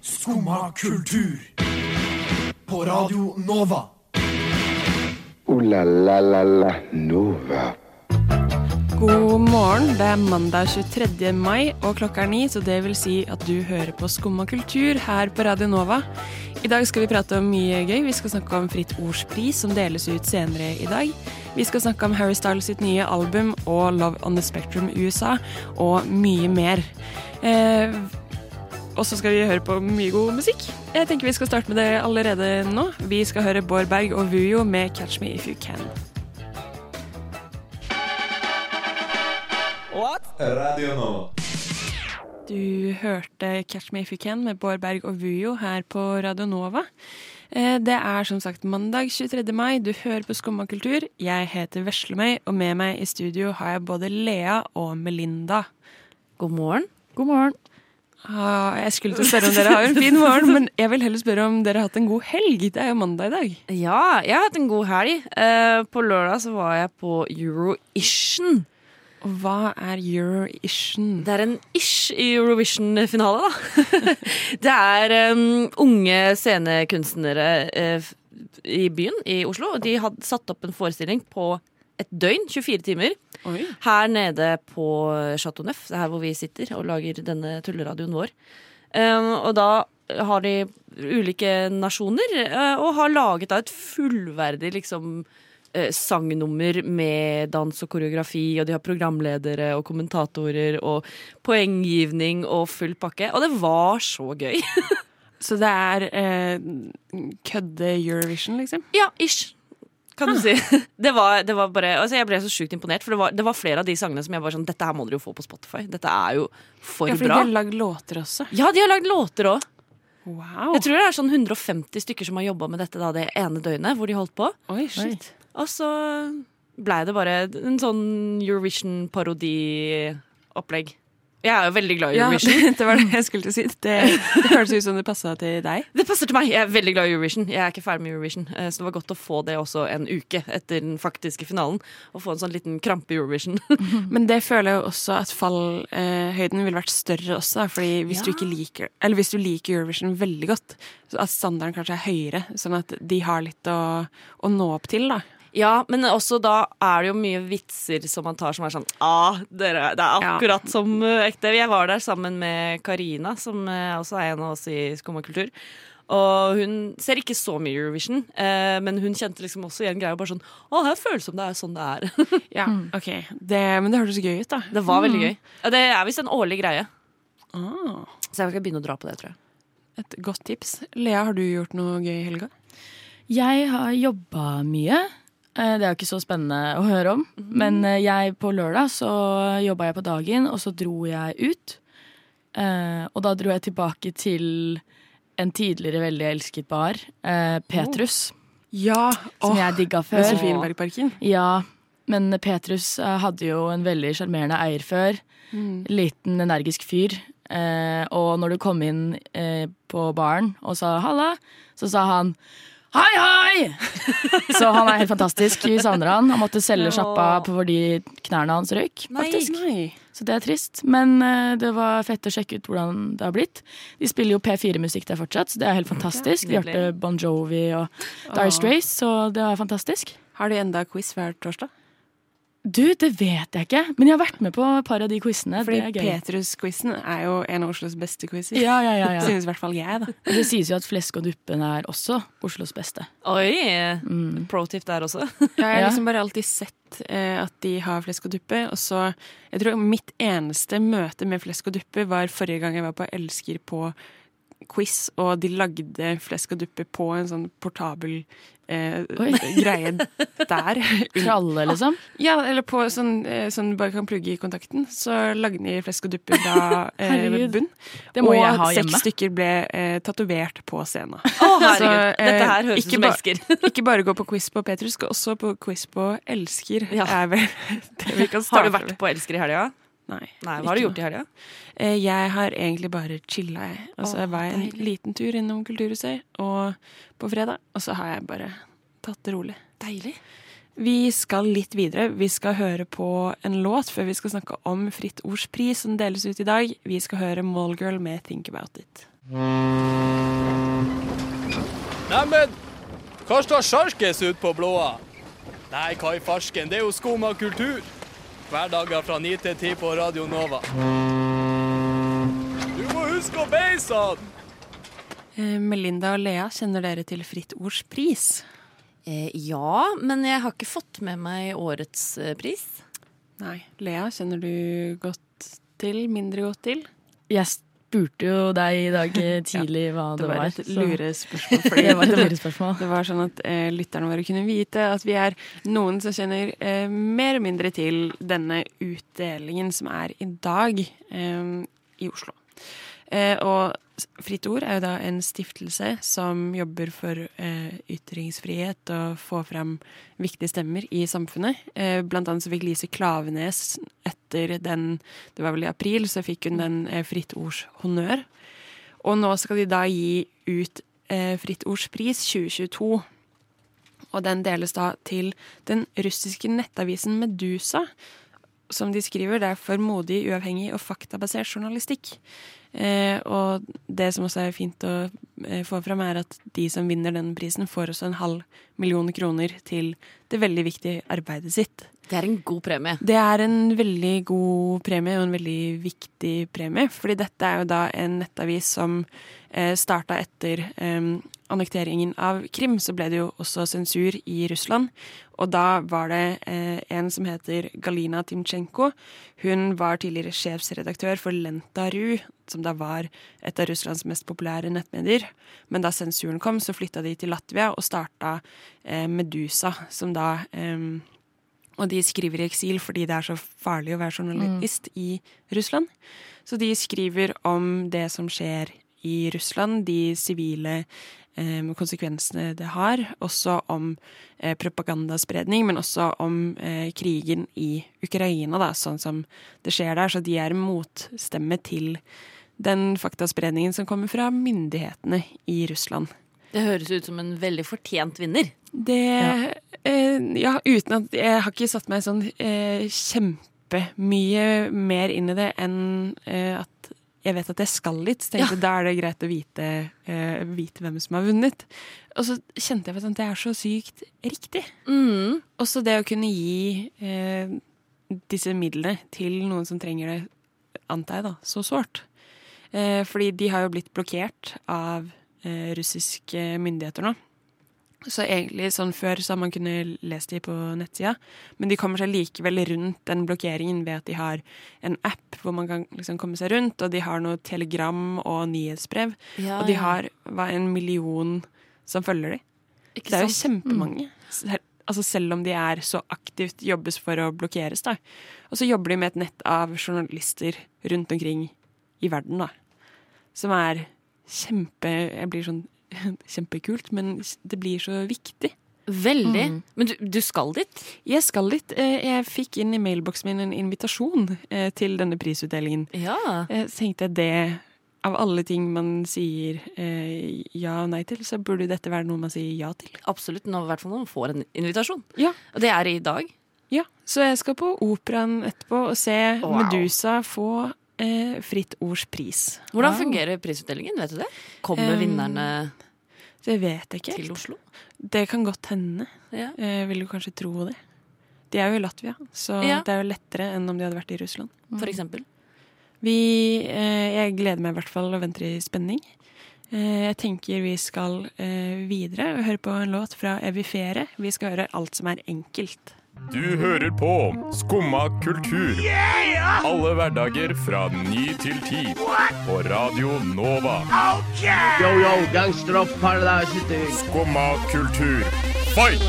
Skumma kultur. På Radio Nova. O-la-la-la-la Nova. God morgen. Det er mandag 23. mai, og klokka er ni, så det vil si at du hører på Skumma kultur her på Radio Nova. I dag skal vi prate om mye gøy. Vi skal snakke om Fritt Ords pris, som deles ut senere i dag. Vi skal snakke om Harry Styles sitt nye album og Love on the Spectrum USA, og mye mer. Eh, og så skal vi høre på mye god musikk. Jeg tenker vi skal starte med det allerede nå. Vi skal høre Bård Berg og Vujo med 'Catch Me If You Can'. What? Radio Nova. Du hørte 'Catch Me If You Can' med Bård Berg og Vujo her på Radio Nova. Eh, Det er som sagt mandag 23. mai. Du hører på Skumma kultur. Jeg heter Veslemøy, og med meg i studio har jeg både Lea og Melinda. God morgen. God morgen. Ah, jeg skulle til å spørre om dere har en fin morgen, men jeg vil heller spørre om dere har hatt en god helg. Det er jo mandag i dag. Ja, jeg har hatt en god helg. Eh, på lørdag så var jeg på Eurovision. Og hva er Eurovision? Det er en ish i Eurovision-finale, da. det er um, unge scenekunstnere uh, i byen i Oslo. De hadde satt opp en forestilling på et døgn, 24 timer, Oi. her nede på Chateau Neuf. Det er her hvor vi sitter og lager denne tulleradioen vår. Um, og da har de ulike nasjoner, uh, og har laget da et fullverdig liksom uh, sangnummer med dans og koreografi, og de har programledere og kommentatorer og poenggivning og full pakke. Og det var så gøy. Så det er uh, kødde Eurovision, liksom? ja, ish. Kan du si. Det var, det var bare, altså jeg ble så sjukt imponert, for det var, det var flere av de sangene som jeg var sånn Dette her må dere jo få på Spotify. Dette er jo for Ja, fordi bra. de har lagd låter også. Ja, de har lagd låter òg. Wow. Jeg tror det er sånn 150 stykker som har jobba med dette da, det ene døgnet hvor de holdt på. Oi, shit. Og så blei det bare en sånn Eurovision-parodiopplegg. Jeg er jo veldig glad i Ja, Eurovision. det var det jeg skulle til å si. Det, det høres ut som det passa til deg. Det passer til meg. Jeg er veldig glad i Eurovision. Jeg er ikke ferdig med Eurovision, eh, så det var godt å få det også en uke etter den faktiske finalen. Å få en sånn liten krampe i Eurovision. Men det føler jeg jo også at fallhøyden ville vært større også. Fordi hvis du Ja. ikke liker Eller hvis du liker Eurovision veldig godt, så at standarden kanskje er høyere, sånn at de har litt å, å nå opp til, da. Ja, men også da er det jo mye vitser som man tar som er sånn ah, dere, Det er Ja. akkurat som eh, ekte. Jeg var der sammen med Karina, som eh, også er en av oss i Skumma kultur. Og hun ser ikke så mye Eurovision, eh, men hun kjente liksom også igjen greia. Bare sånn Å, det føles som det er sånn det er. Ja, ok. Det, men det hørtes gøy ut, da. Det var veldig gøy. Ja, det er visst en årlig greie. Ah, Så jeg skal begynne å dra på det, tror jeg. et godt tips. Lea, har du gjort noe gøy i helga? Jeg har jobba mye. Eh, Det er jo ikke så spennende å høre om. Men eh, jeg på lørdag så jobba jeg på dagen, og så dro jeg ut. Eh, Og da dro jeg tilbake til en tidligere veldig elsket bar, eh, Petrus, Ja! som jeg digga før. Sofienbergparken. Ja, men Petrus hadde jo en veldig sjarmerende eier før. Liten, energisk fyr. Eh, og når du kom inn på baren og sa 'halla', så sa han Hei, hei! Så han er helt fantastisk. Vi savner han. Han måtte selge sjappa fordi knærne hans røyk. faktisk. Nei. Så det er trist. Men eh, det var fett å sjekke ut hvordan det har blitt. De spiller jo P4-musikk der fortsatt, så det er helt fantastisk. Vi hørte Bon Jovi og Dire Straits, så det er fantastisk. Har de enda quiz hver torsdag? Du, det vet jeg ikke, men jeg har vært med på et par av de quizene. Fordi. Petrus-quizen er jo en av Oslos beste quizer. Ja, ja, ja, ja. Synes i hvert fall jeg, da. Det sies jo at flesk og duppen er også Oslos beste. Oi! Pro tip der også. Jeg har liksom bare alltid sett eh, at de har flesk og duppe. Og så, jeg tror mitt eneste møte med flesk og duppe var forrige gang jeg var på Elsker på quiz, og de lagde flesk og duppe på en sånn portabel eh, greie der. Tralle, liksom. Ja, eller på sånn, eh, sånn bare kan plugge i kontakten. Så lagde de flesk og duppe fra eh, bunn. Det må og jeg ha hjemme. seks stykker ble eh, tatovert på scenen. Å, herregud. Så, eh, Dette her høres ut som elsker. Ikke bare gå på quiz på Petrus, også på quiz på Elsker. Ja. Er vel det vi kan Har du vært på Elsker i helga? Nei. Nei, hva har du gjort i helga? Eh, Jeg har egentlig bare chilla, jeg. Og så var jeg en deilig. liten tur innom Kulturhuset og på fredag, og så har jeg bare tatt det rolig. Deilig. Vi skal litt videre. Vi skal høre på en låt før vi skal snakke om Fritt Ords pris som deles ut i dag. Vi skal høre Mallgirl med Think About It. Neimen, hva står sjarkes ut på blåa? Nei, hva i farsken, det er jo skum av kultur. Hverdager fra 9 til 10 på Radio Nova. Du må huske å beise den! Eh, Melinda og Lea, kjenner dere til Fritt Ords pris? Eh, ja, men jeg har ikke fått med meg årets eh, pris. Nei. Lea, kjenner du godt til? Mindre godt til? Jeg spurte jo deg i dag tidlig tidlig hva det, Det var et lurespørsmål. Det var et lurespørsmål. Det var sånn at eh, lytterne våre kunne vite at vi er noen som kjenner eh, mer og mindre til denne utdelingen som er i dag eh, i Oslo. Eh, og Fritt Ord er jo da en stiftelse som jobber for eh, ytringsfrihet og få fram viktige stemmer i samfunnet. Eh, blant annet så fikk Lise Klavenes etter den, det var vel i april, så fikk hun den eh, Fritt Ords honnør. Og nå skal de da gi ut eh, Fritt Ords pris 2022. Og den deles da til den russiske nettavisen Medusa. Som de skriver, det er for modig, uavhengig og faktabasert journalistikk. Eh, og det som også er fint å eh, få fram, er at de som vinner denne prisen, får også en halv million kroner til det veldig viktige arbeidet sitt. Det er en god premie. Det er en veldig god premie og en veldig viktig premie. Fordi dette er jo da en nettavis som eh, starta etter eh, annekteringen av Krim. Så ble det jo også sensur i Russland. Og da var det eh, en som heter Galina Timchenko. Hun var tidligere sjefsredaktør for Lenta.ru, som da var et av Russlands mest populære nettmedier. Men da sensuren kom, så flytta de til Latvia og starta eh, Medusa, som da eh, og de skriver i eksil fordi det er så farlig å være journalist i Russland. Så de skriver om det som skjer i Russland, de sivile eh, konsekvensene det har. Også om eh, propagandaspredning, men også om eh, krigen i Ukraina, da, sånn som det skjer der. Så de er motstemme til den faktaspredningen som kommer fra myndighetene i Russland. Det høres ut som en veldig fortjent vinner. Det ja. Eh, ja, uten at Jeg har ikke satt meg sånn eh, kjempemye mer inn i det enn eh, at jeg vet at jeg skal litt. Så tenkte jeg da er det greit å vite, uh, vite hvem som har vunnet. Og så kjente jeg at det er så sykt riktig. Mm. Også det å kunne gi uh, disse midlene til noen som trenger det, antar jeg, da, så sårt. Uh, fordi de har jo blitt blokkert av russiske myndigheter nå. Så egentlig sånn før så har man kunnet lese de på nettsida, men de kommer seg likevel rundt den blokkeringen ved at de har en app hvor man kan liksom komme seg rundt, og de har noe telegram og nyhetsbrev. Ja, og de har hva, en million som følger de. Ikke Det er jo sant? kjempemange. Mm. altså selv om de er så aktivt jobbes for å blokkeres, da. Og så jobber de med et nett av journalister rundt omkring i verden, da. Som er kjempe Jeg blir sånn kjempekult, men det blir så viktig. Veldig. Mm. Men du, du skal dit? Jeg skal dit. Eh, Jeg fikk inn i mailboksen min en invitasjon eh, til denne prisutdelingen. Ja. Eh, Så tenkte jeg det Av alle ting man sier eh, ja og nei til, så burde dette være noe man sier ja til. Absolutt. Nå, I hvert fall når man får en invitasjon. Ja. Og det er i dag. Ja, Så jeg skal på operaen etterpå og se Wow. Medusa få eh, Fritt Ords pris. Hvordan Wow. fungerer prisutdelingen? Vet du det? Kommer Um, vinnerne Det vet jeg ikke. til. Oslo? Det kan godt hende. Ja. Eh, vil du kanskje tro det. De er jo i Latvia, så Ja. det er jo lettere enn om de hadde vært i Russland. For eksempel. Vi, eh, jeg gleder meg i hvert fall og venter i spenning. Eh, jeg tenker vi skal eh, videre og høre på en låt fra Evifere. Vi skal høre Alt som er enkelt. Du hører på Skumma kultur. Alle hverdager fra ny til ti. På Radio Nova. Yo, yo, gangsteropp, paradise. Skumma kultur, fight!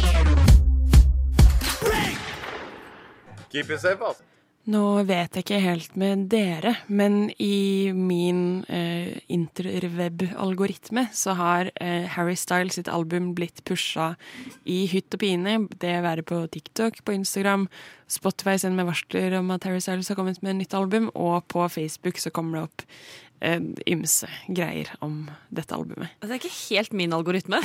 Keep it safe, altså. Nå vet jeg ikke helt med dere, men i min eh, interweb-algoritme så har eh, Harry Styles sitt album blitt pusha i hytt og pine. Det være på TikTok, på Instagram, Spotify sender meg varsler om at Harry Styles har kommet med et nytt album, og på Facebook så kommer det opp ymse greier om dette albumet. Det er ikke helt min algoritme,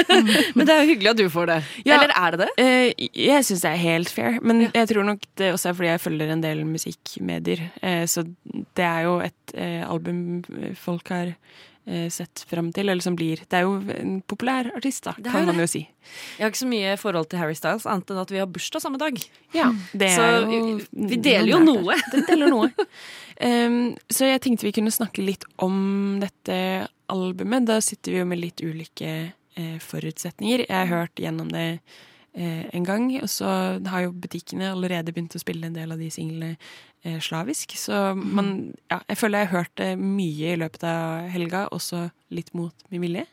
men det er jo hyggelig at du får det. Ja. Eller er det det? Eh, jeg syns det er helt fair, men jeg tror nok det også er fordi jeg følger en del musikkmedier. Eh, så det er jo et eh, album folk har eh, sett fram til, eller som blir Det er jo en populær artist, da, kan man jo si. Jeg har ikke så mye forhold til Harry Styles, annet enn at vi har bursdag samme dag. Ja, det Så er jo vi- deler jo noe. Det deler noe. Um, så jeg tenkte vi kunne snakke litt om dette albumet. Da sitter vi jo med litt ulike eh, forutsetninger. Jeg har hørt gjennom det eh, en gang, og så har jo butikkene allerede begynt å spille en del av de singlene eh, slavisk. Så man Ja, jeg føler jeg har hørt det mye i løpet av helga, også litt mot min vilje.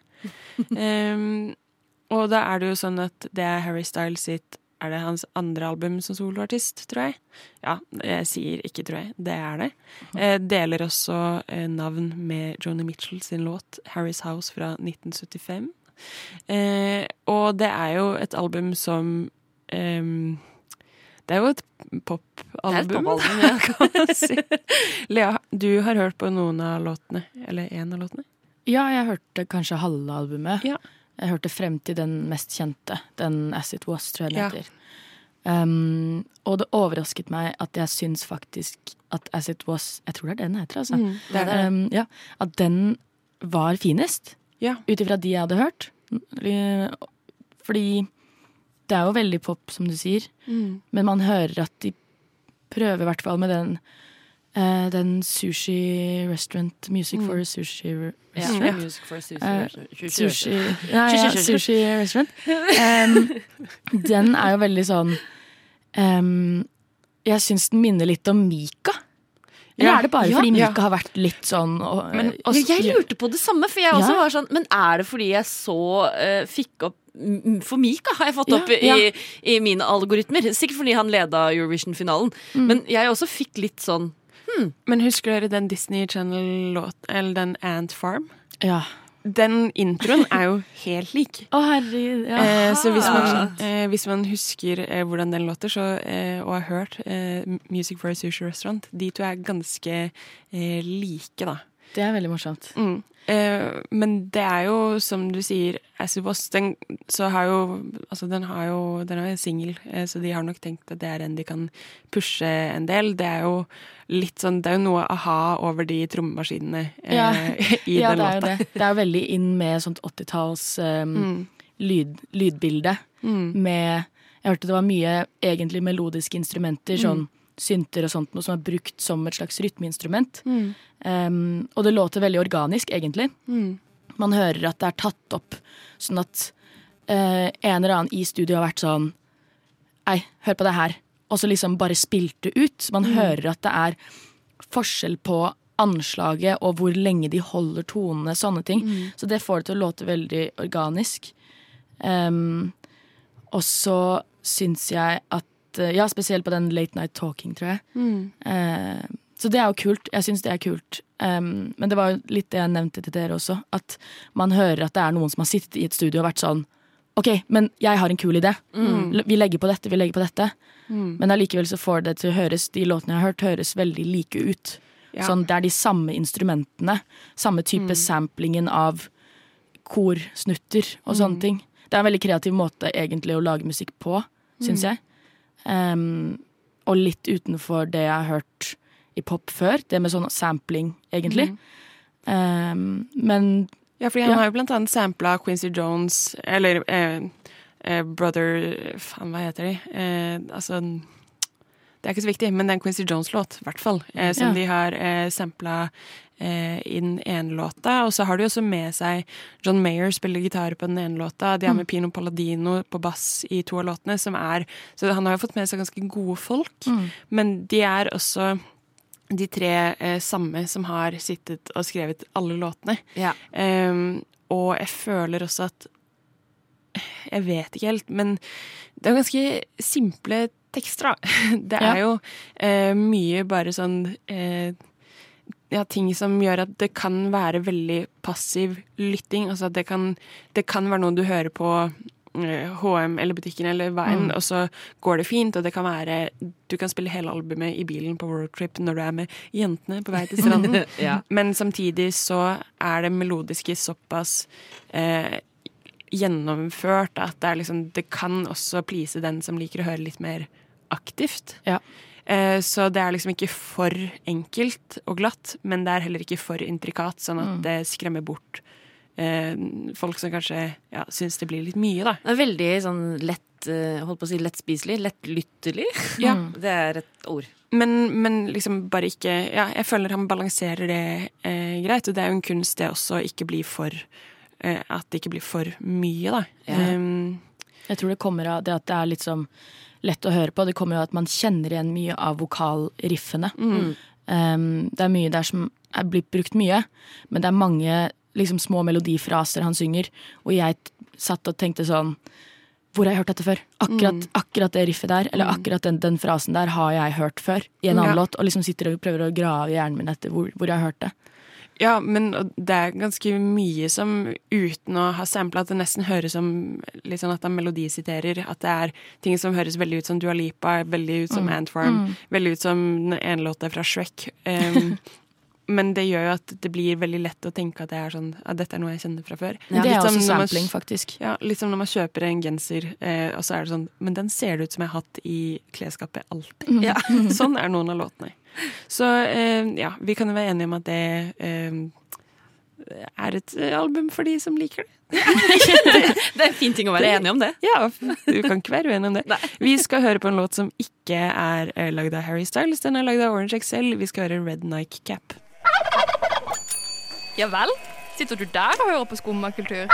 Um, og da er det jo sånn at det er Harry Styles sitt Er det hans andre album som soloartist, tror jeg? Ja, jeg sier ikke tror jeg. Det er det. Eh, deler også eh, navn med Joni Mitchell sin låt 'Harry's House' fra 1975. Eh, og det er jo et album som ehm, Det er jo et popalbum, pop ja, kan man si. Lea, du har hørt på noen av låtene? Eller én av låtene? Ja, jeg hørte kanskje halve albumet. Ja. Jeg hørte frem til den mest kjente, den As It Was, tror jeg den Ja. heter. Um, og det overrasket meg at jeg syns faktisk at As It Was Jeg tror det er den heter, altså. Mm, det det. Um, ja, at den var finest, Ja. ut ifra de jeg hadde hørt. Fordi det er jo veldig pop, som du sier, Mm. men man hører at de prøver i hvert fall med den eh, den sushi restaurant, Music for a sushi re- Ja. Music for sushi Eh, restaurant. sushi ja, restaurant. Um, den er jo veldig sånn um, Jeg syns den minner litt om Mika. Eller Ja, er det bare ja, fordi ja. Mika har vært litt sånn og, Men eh, jeg lurte på det samme, for jeg også var sånn Men er det fordi jeg så uh, fikk opp mm, For Mika har jeg fått Ja, opp i, i mine algoritmer. Sikkert fordi han leda Eurovision-finalen. Mm. Men jeg også fikk litt sånn Men husker dere den Disney Channel-låt, eller den Ant Farm? Ja. Den introen er jo helt lik. Å, herregud. Ja. Eh, så hvis man, eh, hvis man husker eh, hvordan den låter, så, eh, og har hørt eh, Music for a Sushi Restaurant, de to er ganske eh, like, da. Det er veldig morsomt. Mm. Eh, men det er jo, som du sier, It Was, den, så har jo, altså den har jo Den er jo singel, eh, så de har nok tenkt at det er en de kan pushe en del. Det er jo litt sånn Det er jo noe a-ha over de trommemaskinene eh, Ja. i ja, den det er jo låta. det. Det er jo veldig inn med sånt 80-talls um, Mm. lyd, lydbilde. Mm. Med Jeg hørte det var mye egentlig melodiske instrumenter, Mm. sånn synter og sånt, noe som er brukt som et slags rytmeinstrument. Mm. Um, og det låter veldig organisk, egentlig. Mm. Man hører at det er tatt opp sånn at uh, en eller annen i studio har vært sånn Ei, hør på det her. Og så liksom bare spilt det ut. Man hører at det er forskjell på anslaget og hvor lenge de holder tonene, sånne ting. Så det får det til å låte veldig organisk. Um, og så syns jeg at eh, Ja, spesielt på den Late Night Talking, tror jeg. Eh, så det er jo kult. Jeg syns det er kult. Um, men det var jo litt det jeg nevnte til dere også, at man hører at det er noen som har sittet i et studio og vært sånn OK, men jeg har en kul idé. Mm. Vi legger på dette, vi legger på dette. Men allikevel så får det til å høres De låtene jeg har hørt, høres veldig like ut. Ja. Sånn, det er de samme instrumentene. Samme type samplingen av korsnutter og sånne ting. Det er en veldig kreativ måte egentlig å lage musikk på, syns jeg. Um, og litt utenfor det jeg har hørt i pop før. Det med sånn sampling, egentlig. Um, men Ja, fordi han Ja. har jo blant annet sampla Quincy Jones, eller eh, eh, Brother Faen, hva heter de? Eh, altså Det er ikke så viktig, men det er en Quincy Jones-låt, i hvert fall. Eh, som Ja. de har eh, sampla eh, i den ene låta. Og så har de også med seg John Mayer spiller gitar på den ene låta. De har med Pino Palladino på bass i to av låtene, som er Så han har jo fått med seg ganske gode folk. Men de er også de tre eh, samme som har sittet og skrevet alle låtene. Ja. Ehm, og jeg føler også at Jeg vet ikke helt, men det er ganske simple tekster, da. Det er Ja. jo eh, mye bare sånn eh, ja, ting som gjør at det kan være veldig passiv lytting. Altså at det kan, det kan være noe du hører på HM eller butikken eller veien, Mm. og så går det fint, og det kan være Du kan spille hele albumet i bilen på roadtrip når du er med jentene på vei til stranden. Ja. Men samtidig så er det melodiske såpass eh, gjennomført at det liksom Det kan også please den som liker å høre litt mer aktivt. Ja. Eh, så det er liksom ikke for enkelt og glatt, men det er heller ikke for intrikat, sånn at Mm. det skremmer bort eh, folk som kanskje ja, syns det blir litt mye, da. Det er veldig sånn lett eh, Holdt på å si lettspiselig. Lettlyttelig. Ja. Det er et ord. Men, men liksom bare ikke Ja, jeg føler han balanserer det eh, greit, og det er jo en kunst det også ikke bli for eh, At det ikke blir for mye, da. Ja. Um, Jeg tror det kommer av det at det er litt sånn lett å høre på. Det kommer jo at man kjenner igjen mye av vokalriffene. Mm. Um, det er mye der som er blitt brukt mye, men det er mange liksom, små melodifraser han synger, og jeg satt og tenkte sånn hvor har jeg hørt dette før? Akkurat, Mm. akkurat det riffet der, eller Mm. akkurat den, den frasen der har jeg hørt før i en annen Ja. låt, og liksom sitter og prøver å grave i hjernen min etter hvor, hvor jeg har hørt det. Ja, men det er ganske mye som uten å ha sampla at det nesten høres som litt sånn at han melodisiterer. At det er ting som høres veldig ut som Dua Lipa, veldig ut som Mm. Ant Farm, Mm. veldig ut som den ene låta fra Shrek. Um, men det gjør jo at det blir veldig lett å tenke at det er sånn at dette er noe jeg kjenner fra før. Ja, det er også man- sampling, faktisk. Ja, litt som når man kjøper en genser, eh, og så er det sånn Men den ser det ut som jeg har hatt i klesskapet alltid. Mm. Ja, sånn er noen av låtene. Så eh, ja, vi kan jo være enige om at det eh, er et eh, album for de som liker det. Det er en fin ting å være enig om, det. Ja, du kan ikke være uenig om det. Vi skal høre på en låt som ikke er lagd av Harry Styles, den er lagd av Orange XL. Vi skal høre Red Nike Cap. Ja vel? Sitter du der og hører på skummakultur?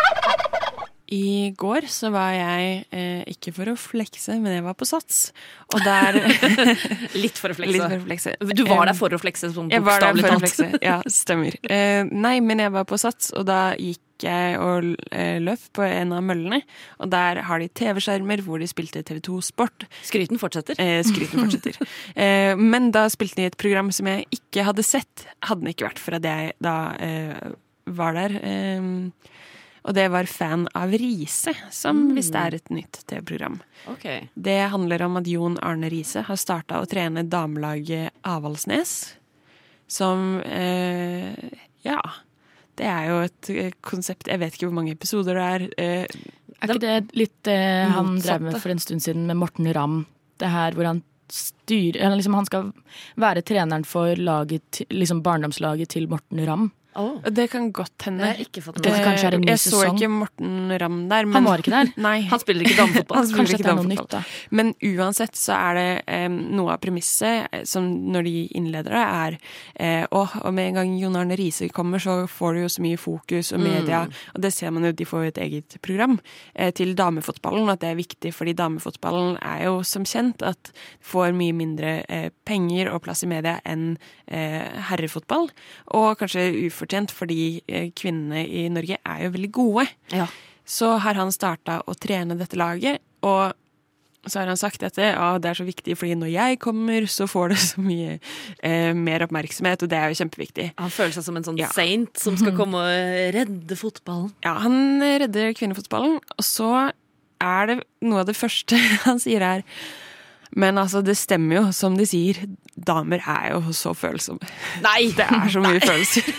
I går så var jeg eh, ikke for å flekse, men jeg var på Sats. Og der Litt for å flekse. Litt for å flekse. Du var der Eh, for å flekse, sånn Jeg var der bokstavelig talt. ja, stemmer. Eh, nei, men jeg var på Sats, og da gikk jeg og eh, løp på en av møllene. Og der har de TV-skjermer hvor de spilte TV2 Sport. Skryten fortsetter. Eh, skryten fortsetter. eh, men da spilte de et program som jeg ikke hadde sett, hadde det ikke vært for at jeg da eh, var der. Eh, og det var fan av Riise, som Mm. visst er et nytt TV-program. Okay. Det handler om at Jon Arne Riise har starta å trene damelaget Avaldsnes. Som eh, Ja. Det er jo et eh, konsept Jeg vet ikke hvor mange episoder det er. Eh, Er ikke det litt det han drev med for en stund siden med Morten Ramm? Det her hvor han styrer liksom Han skal være treneren for laget, liksom barndomslaget til Morten Ramm. Oh. Det kan godt hende. Jeg en ny jeg så ikke Morten Ramm der. Men, Han var ikke der? Nei. Han spiller ikke damefotball. Kanskje det er noe nytt, da. Men uansett så er det um, noe av premisset eh, som når de innleder det, er Å, og, og med en gang Jon Arne Riise kommer, så får du jo så mye fokus og media, Mm. og det ser man jo, de får jo et eget program uh, til damefotballen, at det er viktig, fordi damefotballen er jo som kjent at får mye mindre uh, penger og plass i media enn eh, herrefotball, og kanskje ufortjent fordi eh, kvinnene i Norge er jo veldig gode. Ja. Så har han starta å trene dette laget, og så har han sagt dette, ja, det er så viktig fordi når jeg kommer, så får det så mye eh, mer oppmerksomhet, og det er jo kjempeviktig. Han føler seg som en sånn Ja. saint som skal komme og redde fotballen. Ja, han redder kvinnefotballen, og så er det noe av det første han sier her men altså, det stemmer jo, som de sier, damer er jo så følsomme. Nei! Det er så mye følelser.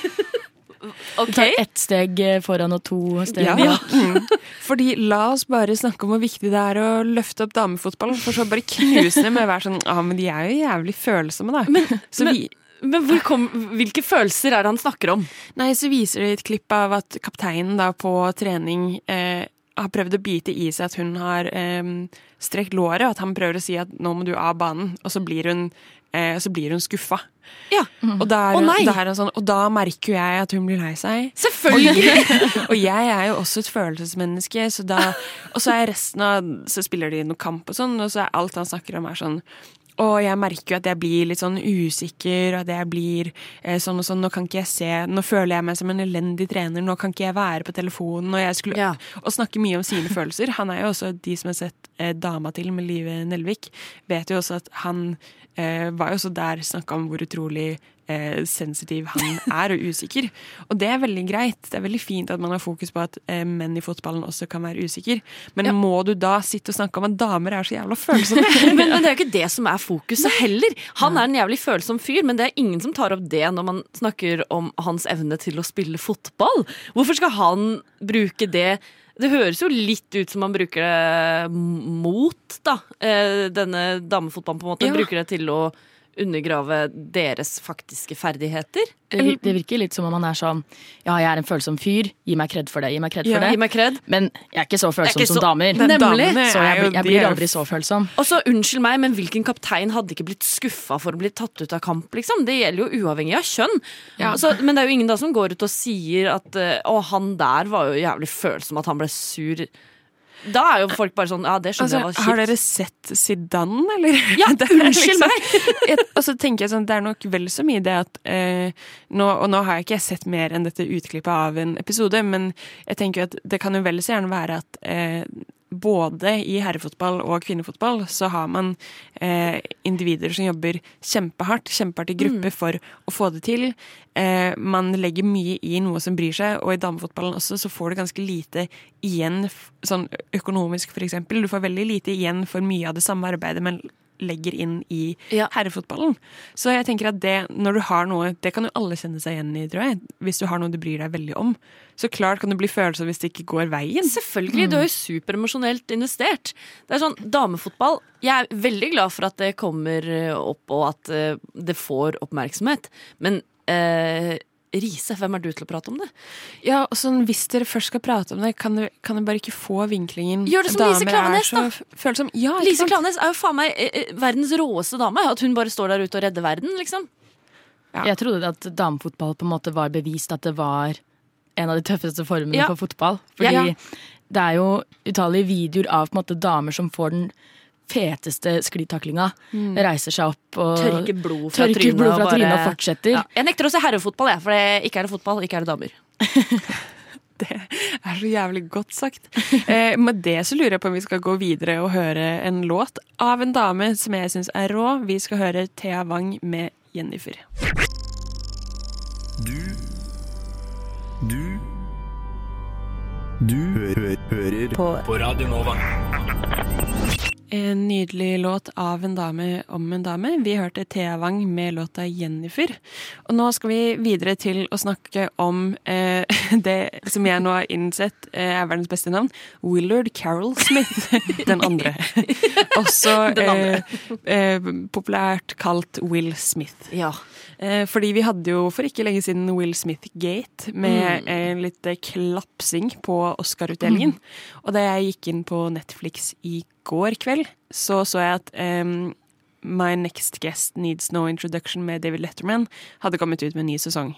Vi tar ett steg foran og to steg Ja. bak. Mm. Fordi la oss bare snakke om hvor viktig det er å løfte opp damefotballen, for så bare knuse dem med være sånn Ja, men de er jo jævlig følsomme, da. så men- vi, Men hvor kom, hvilke følelser er det han snakker om? Nei, så viser de et klipp av at kapteinen da på trening eh, har prøvd å bite i seg at hun har eh, strekt låret, og at han prøver å si at nå må du av banen, og så blir hun, eh, så blir hun skuffa. Ja. Og da, Å, nei! da sånn, og da merker jo jeg at hun blir lei seg. Selvfølgelig! Og jeg er jo også et følelsesmenneske, så da Og så er resten av Så spiller de noe kamp og sånn, og så er alt han snakker om, er sånn og jeg merker jo at jeg blir litt sånn usikker, og at jeg blir eh, sånn og sånn. Nå kan ikke jeg se Nå føler jeg meg som en elendig trener, nå kan ikke jeg være på telefonen. Og jeg skulle Ja. Og snakke mye om sine følelser. Han er jo også De som har sett eh, Dama til med Live Nelvik, vet jo også at han eh, var jo også der snakka om hvor utrolig eh, sensitiv han er, og usikker. Og det er veldig greit. Det er veldig fint at man har fokus på at eh, menn i fotballen også kan være usikker. Men må du da sitte og snakke om at damer er så jævla følsomme? men, men det er jo ikke det som er fokuset heller. Han er en jævlig følsom fyr, men det er ingen som tar opp det når man snakker om hans evne til å spille fotball. Hvorfor skal han bruke det? Det høres jo litt ut som han bruker det mot da, eh, denne damefotballen. på en måte. Ja. Bruker det til å undergrave deres faktiske ferdigheter. Det vir- det virker litt som om han er sånn Ja, jeg er en følsom fyr. Gi meg kred for det. Gi meg kred Ja, for det. gi meg kred. Men jeg er ikke så følsom ikke så, som damer. Nemlig. Så jeg, jeg blir aldri så følsom. Og så Unnskyld meg, men hvilken kaptein hadde ikke blitt skuffa for å bli tatt ut av kamp? liksom? Det gjelder jo uavhengig av kjønn. Ja. Altså, men det er jo ingen da som går ut og sier at eh, Å, han der var jo jævlig følsom, at han ble sur. Da er jo folk bare sånn Ja, det skjønner Altså, jeg var kjipt. har dere sett Zidane, eller? Ja, er unnskyld meg! og så tenker jeg sånn, Det er nok vel så mye det at eh, nå, Og nå har jeg ikke sett mer enn dette utklippet av en episode, men jeg tenker jo at det kan jo vel så gjerne være at eh, både i herrefotball og kvinnefotball så har man eh, individer som jobber kjempehardt, kjempehardt i gruppe for å få det til. Eh, man legger mye i noe som bryr seg, og i damefotballen også så får du ganske lite igjen sånn økonomisk, eksempel. Du får veldig lite igjen for mye av det samme arbeidet, men legger inn i herrefotballen. Så jeg tenker at det, når du har noe Det kan jo alle kjenne seg igjen i, tror jeg. Hvis du har noe du bryr deg veldig om. Så klart kan det bli følelser hvis det ikke går veien. Selvfølgelig, du er jo superemosjonelt investert. Det er sånn, Damefotball Jeg er veldig glad for at det kommer eh, opp, og at eh, det får oppmerksomhet. Men eh, Riise, hvem er du til å prate om det? Ja, og sånn, Hvis dere først skal prate om det, kan dere, kan dere bare ikke få vinklingen Gjør det som Lise Damer Klaveness, da. Følsom. Ja, ikke Lise Klavenes Klaveness er jo faen meg eh, eh, verdens råeste dame. At hun bare står der ute og redder verden, liksom. Jeg trodde at damefotball på en måte var bevist at det var en av de tøffeste formene Ja. for fotball. Fordi Ja. det er jo utallige videoer av på en måte damer som får den feteste sklitaklinga. Mm. Reiser seg opp og Tørker blod fra tørker trynet. blod fra og bare- trynet og fortsetter. Ja. Jeg nekter å se herrefotball, jeg, for det, ikke er det fotball, ikke er det damer. Det er så jævlig godt sagt. Eh, med det så lurer jeg på om vi skal gå videre og høre en låt av en dame som jeg syns er rå. Vi skal høre Thea Wang med Jennifer. Du Du Du hø hører på. Radio Nova. En nydelig låt av en dame om en dame. Vi hørte Thea Wang med låta 'Jennifer'. Og nå skal vi videre til å snakke om eh, det som jeg nå har innsett eh, er verdens beste navn. Willard Carroll Smith. Den andre. Også Den andre. eh, eh, populært kalt Will Smith. Ja. Eh, fordi vi hadde jo for ikke lenge siden Will Smith-gate med Mm. eh, litt eh, klapsing på Oscar-utdelingen. Og da jeg gikk inn på Netflix i går kveld, så så jeg at um, My Next Guest Needs No Introduction med David Letterman hadde kommet ut med en ny sesong.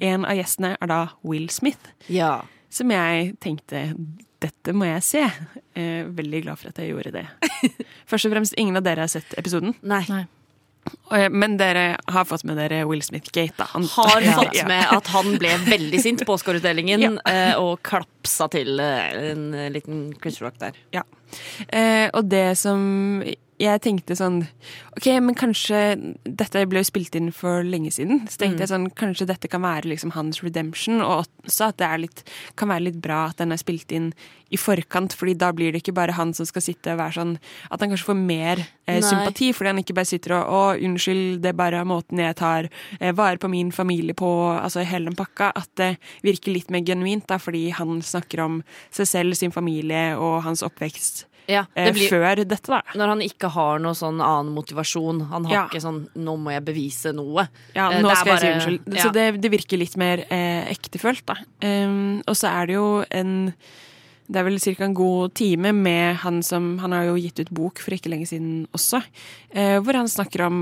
En av gjestene er da Will Smith, Ja. som jeg tenkte dette må jeg se. Eh, veldig glad for at jeg gjorde det. Først og fremst, ingen av dere har sett episoden. Nei. Nei. Men dere har fått med dere Will Smith-gate, da. Han- Har Ja. fått Ja. med at han ble veldig sint på Oscar-utdelingen ja. og klapsa til eh, en eh, liten Chris Rock der. Ja. Eh, og det som jeg tenkte sånn Ok, men kanskje Dette ble jo spilt inn for lenge siden. Så tenkte Mm. jeg sånn Kanskje dette kan være liksom hans redemption, og også at det litt, kan være litt bra at den er spilt inn i forkant, fordi da blir det ikke bare han som skal sitte og være sånn At han kanskje får mer eh, sympati, fordi han ikke bare sitter og Å, unnskyld, det er bare måten jeg tar eh, vare på min familie på, altså hele den pakka. At det virker litt mer genuint, da, fordi han snakker om seg selv, sin familie og hans oppvekst Ja, eh, det blir, før dette, da. når han ikke har noe sånn annen motivasjon. Han har Ja. ikke sånn 'nå må jeg bevise noe'. Ja, Eh, nå det skal jeg si unnskyld. Så det, det virker litt mer eh, ektefølt, da. Um, og så er det jo en Det er vel ca. en god time med han som Han har jo gitt ut bok for ikke lenge siden også, eh, hvor han snakker om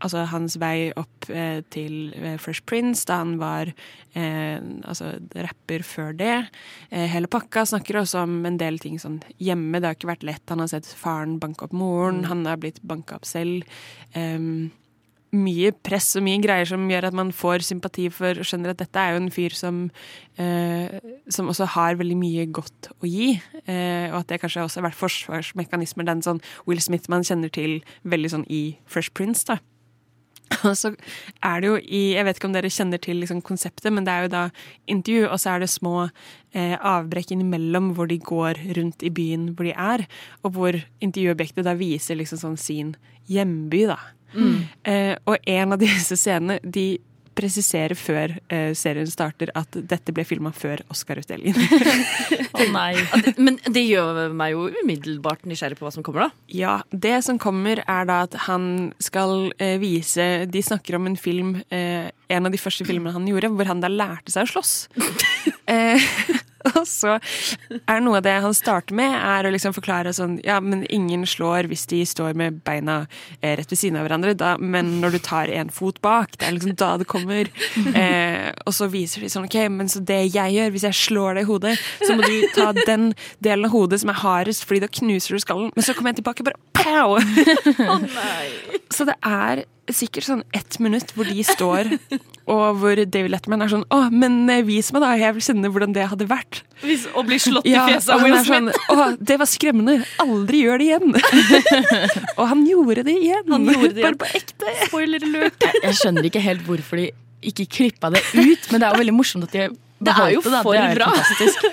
altså, hans vei opp eh, til eh, Fresh Prince, da han var eh, altså, rapper før det. Eh, hele pakka snakker også om en del ting sånn hjemme. Det har ikke vært lett. Han har sett faren banke opp moren, han har blitt banka opp selv. Um, mye press og mye greier som gjør at man får sympati for og skjønner at dette er jo en fyr som, eh, som også har veldig mye godt å gi. Eh, og at det kanskje også har vært forsvarsmekanismer, den sånn Will Smith man kjenner til veldig sånn i Fresh Prince. da. Og så er det jo i Jeg vet ikke om dere kjenner til liksom konseptet, men det er jo da intervju, og så er det små eh, avbrekk innimellom hvor de går rundt i byen hvor de er, og hvor intervjuobjektet da viser liksom sånn sin hjemby, da. Eh, og en av disse scenene, de presiserer før eh, serien starter at dette ble filma før Oscar-utdelingen. Å nei. Men det gjør meg jo umiddelbart nysgjerrig på hva som kommer, da. Ja, det som kommer er da at han skal eh, vise De snakker om en film, eh, en av de første filmene han gjorde, hvor han da lærte seg å slåss. og så er noe av det han starter med, er å liksom forklare sånn Ja, men ingen slår hvis de står med beina eh, rett ved siden av hverandre, da, men når du tar en fot bak, det er liksom da det kommer. Eh, og så viser de sånn OK, men så det jeg gjør, hvis jeg slår deg i hodet, så må du ta den delen av hodet som er hardest, fordi da knuser du skallen. Men så kommer jeg tilbake bare pow! Så det er sikkert sånn ett minutt hvor de står, og hvor David Letterman er sånn Å, men eh, vis meg, da. Jeg vil kjenne hvordan det hadde vært. Hvis, å bli slått Ja, i fjeset og av Will er sånn Smith. Å, det var skremmende. Aldri gjør det igjen. og han gjorde det igjen. Han gjorde det igjen. Bare på ekte. Spoiler alert. Jeg skjønner ikke helt hvorfor de ikke klippa det ut, men det er jo veldig morsomt at de Det er jo beholdt det. da. for Det er bra.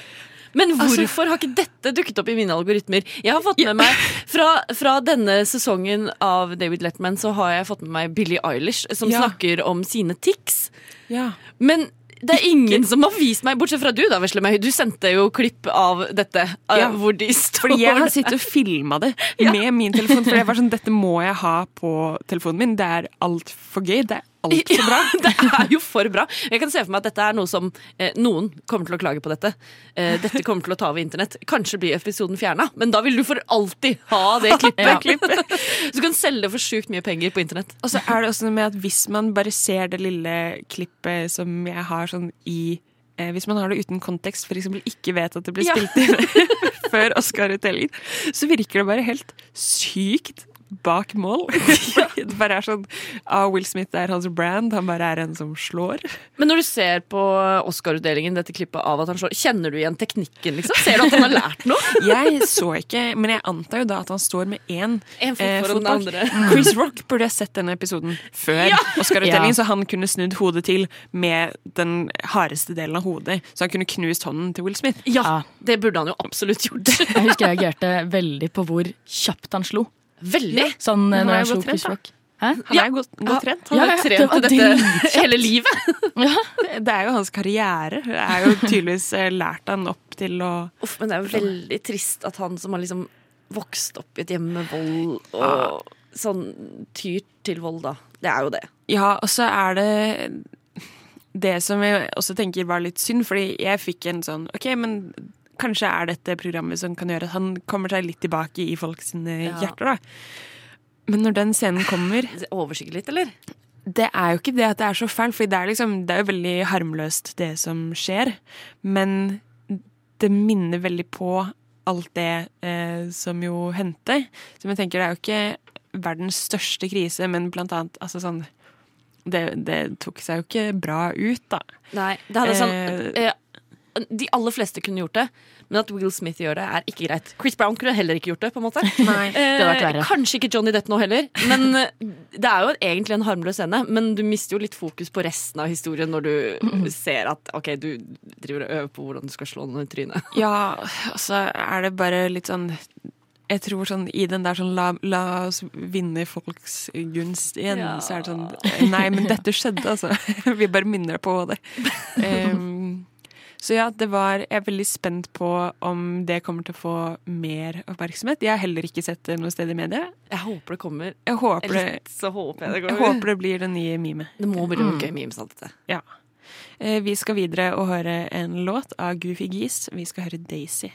Men hvorfor har ikke dette dukket opp i mine algoritmer? Jeg har fått med meg Fra, fra denne sesongen av David Letman så har jeg fått med meg Billie Eilish, som Ja. snakker om sine tics. Ja. Men det er ingen som har vist meg, bortsett fra du, da, Veslemøy. Du sendte jo klipp av dette, eh, Ja. hvor de står Fordi jeg har sittet og filma det med min telefon. For jeg var sånn, dette må jeg ha på telefonen min. Det er altfor gøy. Det er altfor bra. Ja, det er jo for bra. Jeg kan se for meg at dette er noe som eh, noen kommer til å klage på dette. Eh, dette kommer til å ta over internett. Kanskje blir episoden fjerna, men da vil du for alltid ha det klippet. Så du kan selge det for sjukt mye penger på internett. Og så er det også noe med at hvis man bare ser det lille klippet som jeg har sånn i eh, Hvis man har det uten kontekst, f.eks. ikke vet at det Ja. spilt inn før Oscar-utdelingen, så virker det bare helt sykt bak mål. Det bare er sånn ah, Will Smith er hans brand, han bare er en som slår. Men når du ser på Oscar-utdelingen, dette klippet av at han slår, kjenner du igjen teknikken, liksom? Ser du at han har lært noe? Jeg så ikke, men jeg antar jo da at han står med én En fot eh, andre. Chris Rock burde ha sett denne episoden før Ja! Oscar-utdelingen, Ja. så han kunne snudd hodet til med den hardeste delen av hodet. Så han kunne knust hånden til Will Smith. Ja, det burde han jo absolutt gjort. Jeg husker jeg reagerte veldig på hvor kjapt han slo. Veldig. Sånn Men når jeg slo. Hæ? Han er godt, godt trent. Han Ja, har ja, trent det dette hele livet. Det, det er jo hans karriere. Det er jo tydeligvis eh, lært han opp til å Uff, men det er jo veldig trist at han som har liksom vokst opp i et hjem med vold og sånn tyr til vold, da. Det er jo det. Ja, og så er det det som jeg også tenker var litt synd, fordi jeg fikk en sånn OK, men kanskje er dette programmet som kan gjøre at han kommer seg litt tilbake i folks hjerter, da. Men når den scenen kommer overskygger litt, eller? Det er jo ikke det at det er så fælt, for det er, liksom, det er jo veldig harmløst, det som skjer. Men det minner veldig på alt det eh, som jo hendte. Som jeg tenker, det er jo ikke verdens største krise, men blant annet altså sånn det, det tok seg jo ikke bra ut, da. Nei, det hadde sånn Eh, eh, De aller fleste kunne gjort det, men at Will Smith gjør det, er ikke greit. Chris Brown kunne heller ikke gjort det, på en måte. Eh, kanskje ikke Johnny Depp nå heller, men eh, det er jo egentlig en harmløs scene. Men du mister jo litt fokus på resten av historien når du ser at ok, du driver og øver på hvordan du skal slå noen i trynet. Ja, og så er det bare litt sånn jeg tror sånn i den der sånn la, la oss vinne folks gunst igjen, Ja. så er det sånn Nei, men dette skjedde, altså. Vi bare minner deg på det. Em, så ja, det var Jeg er veldig spent på om det kommer til å få mer oppmerksomhet. Jeg har heller ikke sett det noe sted i media. Jeg håper det kommer. Jeg håper det, Litt så håper jeg det jeg håper det blir det nye memet. Det må bli noe gøy memes av dette. Ja. Eh, Vi skal videre og høre en låt av Goofy Geese. Vi skal høre Daisy.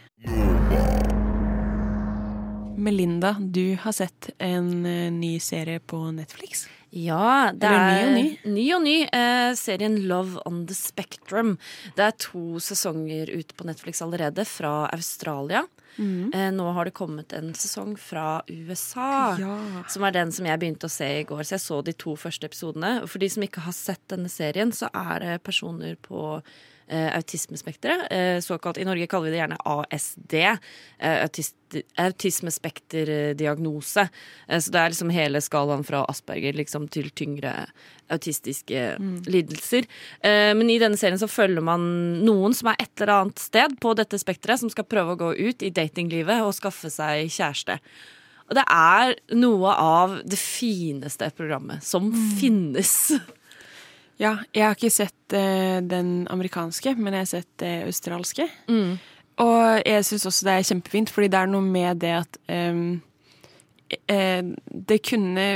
Melinda, du har sett en eh, ny serie på Netflix. Ja, det Eller ny er og ny? ny og ny. Eh, serien Love on the Spectrum. Det er to sesonger ute på Netflix allerede, fra Australia. Eh, nå har det kommet en sesong fra USA. Ja. Som er den som jeg begynte å se i går. Så jeg så de to første episodene. Og for de som ikke har sett denne serien, så er det personer på autismespekteret. Eh, såkalt, I Norge kaller vi det gjerne ASD. Eh, autist, autismespekterdiagnose. Eh, så det er liksom hele skalaen fra Asperger, liksom til tyngre autistiske lidelser. Eh, men i denne serien så følger man noen som er et eller annet sted på dette spekteret, som skal prøve å gå ut i datinglivet og skaffe seg kjæreste. Og det er noe av det fineste programmet som finnes. Ja, jeg har ikke sett eh, den amerikanske, men jeg har sett det australske. Mm. Og jeg syns også det er kjempefint, fordi det er noe med det at um, eh, Det kunne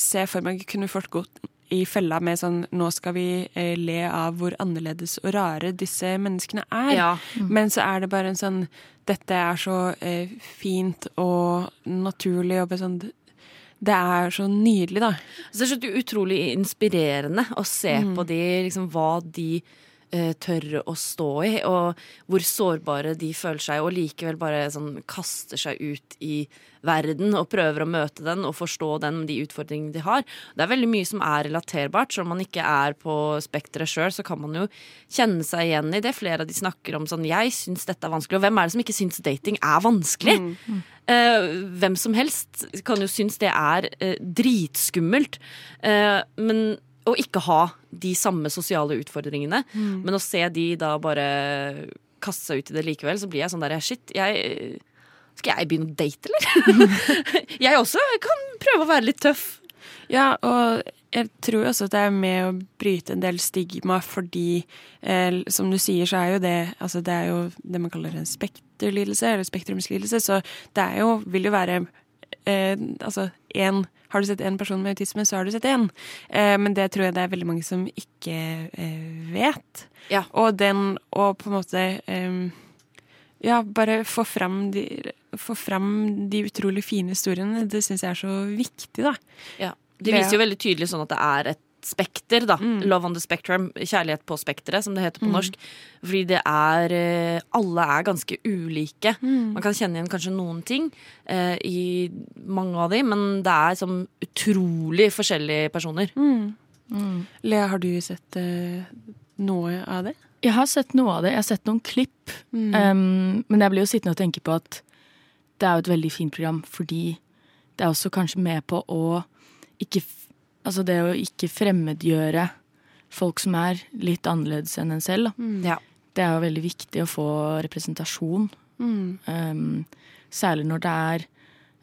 Se for meg kunne folk gått i fella med sånn Nå skal vi eh, le av hvor annerledes og rare disse menneskene er. Ja. Men så er det bare en sånn Dette er så eh, fint og naturlig og sånn Det er så nydelig, da. Så det er så utrolig inspirerende å se Mm. på de, liksom, hva de tør å stå i, og hvor sårbare de føler seg, og likevel bare sånn kaster seg ut i verden og prøver å møte den og forstå den, de utfordringene de har. Det er veldig mye som er relaterbart, så om man ikke er på spekteret sjøl, så kan man jo kjenne seg igjen i det. Flere av de snakker om sånn 'jeg syns dette er vanskelig', og hvem er det som ikke syns dating er vanskelig? Eh, hvem som helst kan jo synes det er uh, dritskummelt. Uh, men å ikke ha de samme sosiale utfordringene, men å se de da bare kaste seg ut i det likevel, så blir jeg sånn der Shit, jeg Skal jeg begynne å date, eller? jeg også kan prøve å være litt tøff. Ja, og jeg tror også at det er med å bryte en del stigma, fordi eh, som du sier, så er jo det Altså, det er jo det man kaller en spekterlidelse, eller spektrumslidelse, så det er jo Vil jo være eh, Altså, én Har du sett én person med autisme, så har du sett én. Eh, men det tror jeg det er veldig mange som ikke eh, vet. Ja. Og den å på en måte eh, ja, bare få fram de, få fram de utrolig fine historiene. Det syns jeg er så viktig, da. Ja. De viser jo veldig tydelig sånn at det er et spekter, da. Love on the spectrum. Kjærlighet på spekteret, som det heter på norsk. Fordi det er eh, Alle er ganske ulike. Man kan kjenne igjen kanskje noen ting eh, i mange av de, men det er som utrolig forskjellige personer. Lea, har du sett eh, noe av det? Jeg har sett noe av det. Jeg har sett noen klipp. Um, men jeg blir jo sittende og tenke på at det er jo et veldig fint program fordi det er også kanskje med på å ikke Altså det å ikke fremmedgjøre folk som er litt annerledes enn en selv. Da. Ja. Det er jo veldig viktig å få representasjon. Um, særlig når det er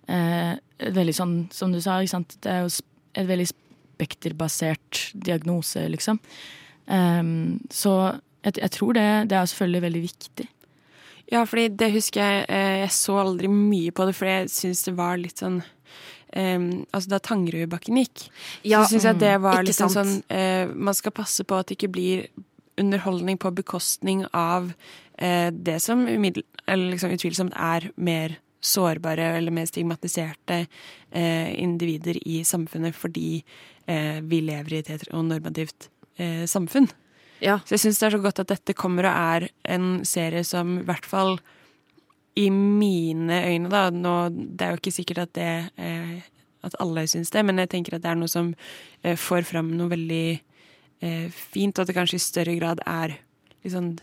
uh, veldig sånn, som du sa, ikke sant? det er jo et veldig spekterbasert diagnose, liksom. Um, så jeg, jeg tror det, det er selvfølgelig veldig viktig. Ja, fordi det husker jeg eh, Jeg så aldri mye på det, for jeg syns det var litt sånn eh, Altså da Tangerudbakken gikk, Ja, så syns jeg det var litt sant. sånn uh, Man skal passe på at det ikke blir underholdning på bekostning av uh, det som umiddel, eller liksom utvilsomt er mer sårbare eller mer stigmatiserte uh, individer i samfunnet fordi vi lever i et heteronormativt samfunn. Ja. Så jeg syns det er så godt at dette kommer og er en serie som i hvert fall i mine øyne, da nå, Det er jo ikke sikkert at det eh, at alle syns det, men jeg tenker at det er noe som eh, får fram noe veldig eh, fint, og at det kanskje i større grad er sånn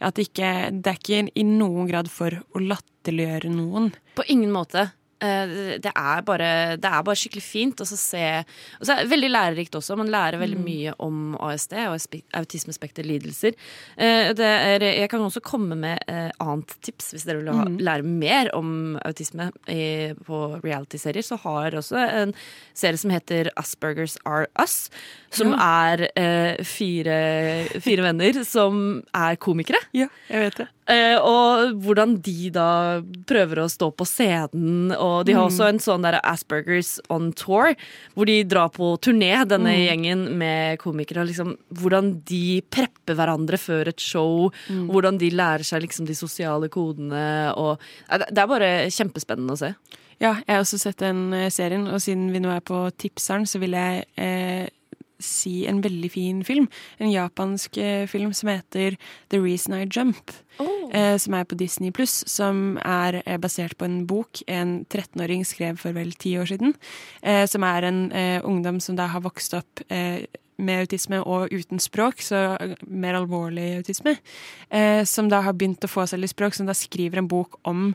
At det ikke Det er ikke i noen grad for å latterliggjøre noen. På ingen måte. Eh, Det er bare, det er bare skikkelig fint å se Og så er det veldig lærerikt også. Man lærer veldig mye om ASD og autismespekterlidelser. Eh, det er- Jeg kan også komme med eh, annet tips hvis dere vil ha, lære mer om autisme i, på reality-serier. Så har også en serie som heter Aspergers Are Us. Som er eh, fire, fire venner som er komikere. Ja, jeg vet det. Eh, og hvordan de da prøver å stå på scenen. Og de har også en sånn der Aspergers on tour, hvor de drar på turné, denne gjengen med komikere. Liksom, hvordan de prepper hverandre før et show. Hvordan de lærer seg liksom de sosiale kodene. Og, det er bare kjempespennende å se. Ja, jeg har også sett den eh, serien, og siden vi nå er på tipseren, så vil jeg eh, si en veldig fin film. En japansk eh, film som heter The Reason I Jump. Eh, som er på Disney Pluss, som er eh, basert på en bok en 13-åring skrev for vel ti år siden. Eh, som er en eh, ungdom som da har vokst opp eh, med autisme og uten språk, så mer alvorlig autisme, eh, som da har begynt å få seg litt språk, som da skriver en bok om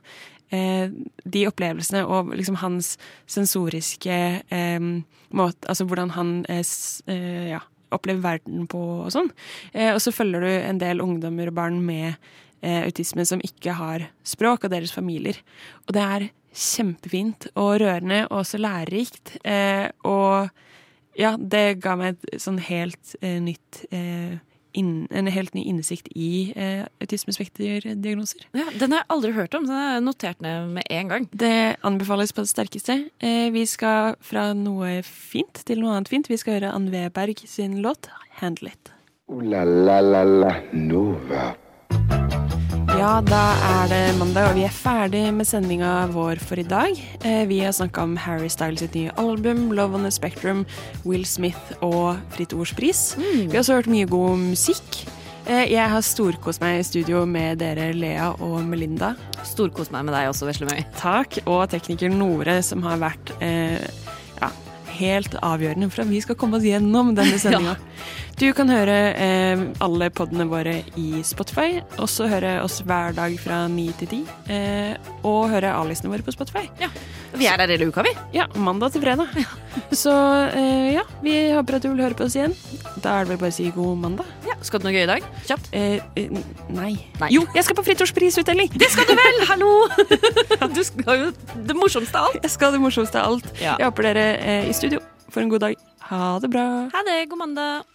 eh, de opplevelsene og liksom hans sensoriske eh, måte Altså hvordan han eh, eh, ja, opplever verden på og sånn. Eh, og så følger du en del ungdommer og barn med eh, autisme som ikke har språk, og deres familier. Og det er kjempefint og rørende og også lærerikt. Eh, og ja, det ga meg et sånn helt eh, nytt eh, inn, En helt ny innsikt i eh, autismespekterdiagnoser. Ja, den har jeg aldri hørt om, så den jeg notert ned med en gang. Det anbefales på det sterkeste. Eh, vi skal fra noe fint til noe annet fint. Vi skal høre Ann Weberg sin låt 'Handle It'. Uh, la la la la Nova. Ja, da er det mandag, og vi er ferdig med sendinga vår for i dag. Eh, vi har snakka om Harry Styles sitt nye album, Love on the Spectrum, Will Smith og Fritt Ords pris. Vi har også hørt mye god musikk. Eh, jeg har storkost meg i studio med dere, Lea og Melinda. Storkost meg med deg også, Veslemøy. Takk. Og tekniker Nore, som har vært eh, ja, helt avgjørende for at vi skal komme oss gjennom denne sendinga. Du kan høre eh, alle podene våre i Spotify, også høre oss hver dag fra ni til ti. Eh, og høre A-listene våre på Spotify. Ja, Vi er der hele uka, vi. Ja, mandag til fredag. Så eh, ja, vi håper at du vil høre på oss igjen. Da er det vel bare å si god mandag. Ja, skal du noe gøy i dag? Kjapt. Eh, eh, nei. Nei. Jo, jeg skal på fritårsprisutdeling! Det skal du vel! Hallo! Du skal jo det morsomste av alt. Jeg skal det morsomste av alt. Ja. Jeg håper dere eh, i studio får en god dag. Ha det bra. Ha det. God mandag.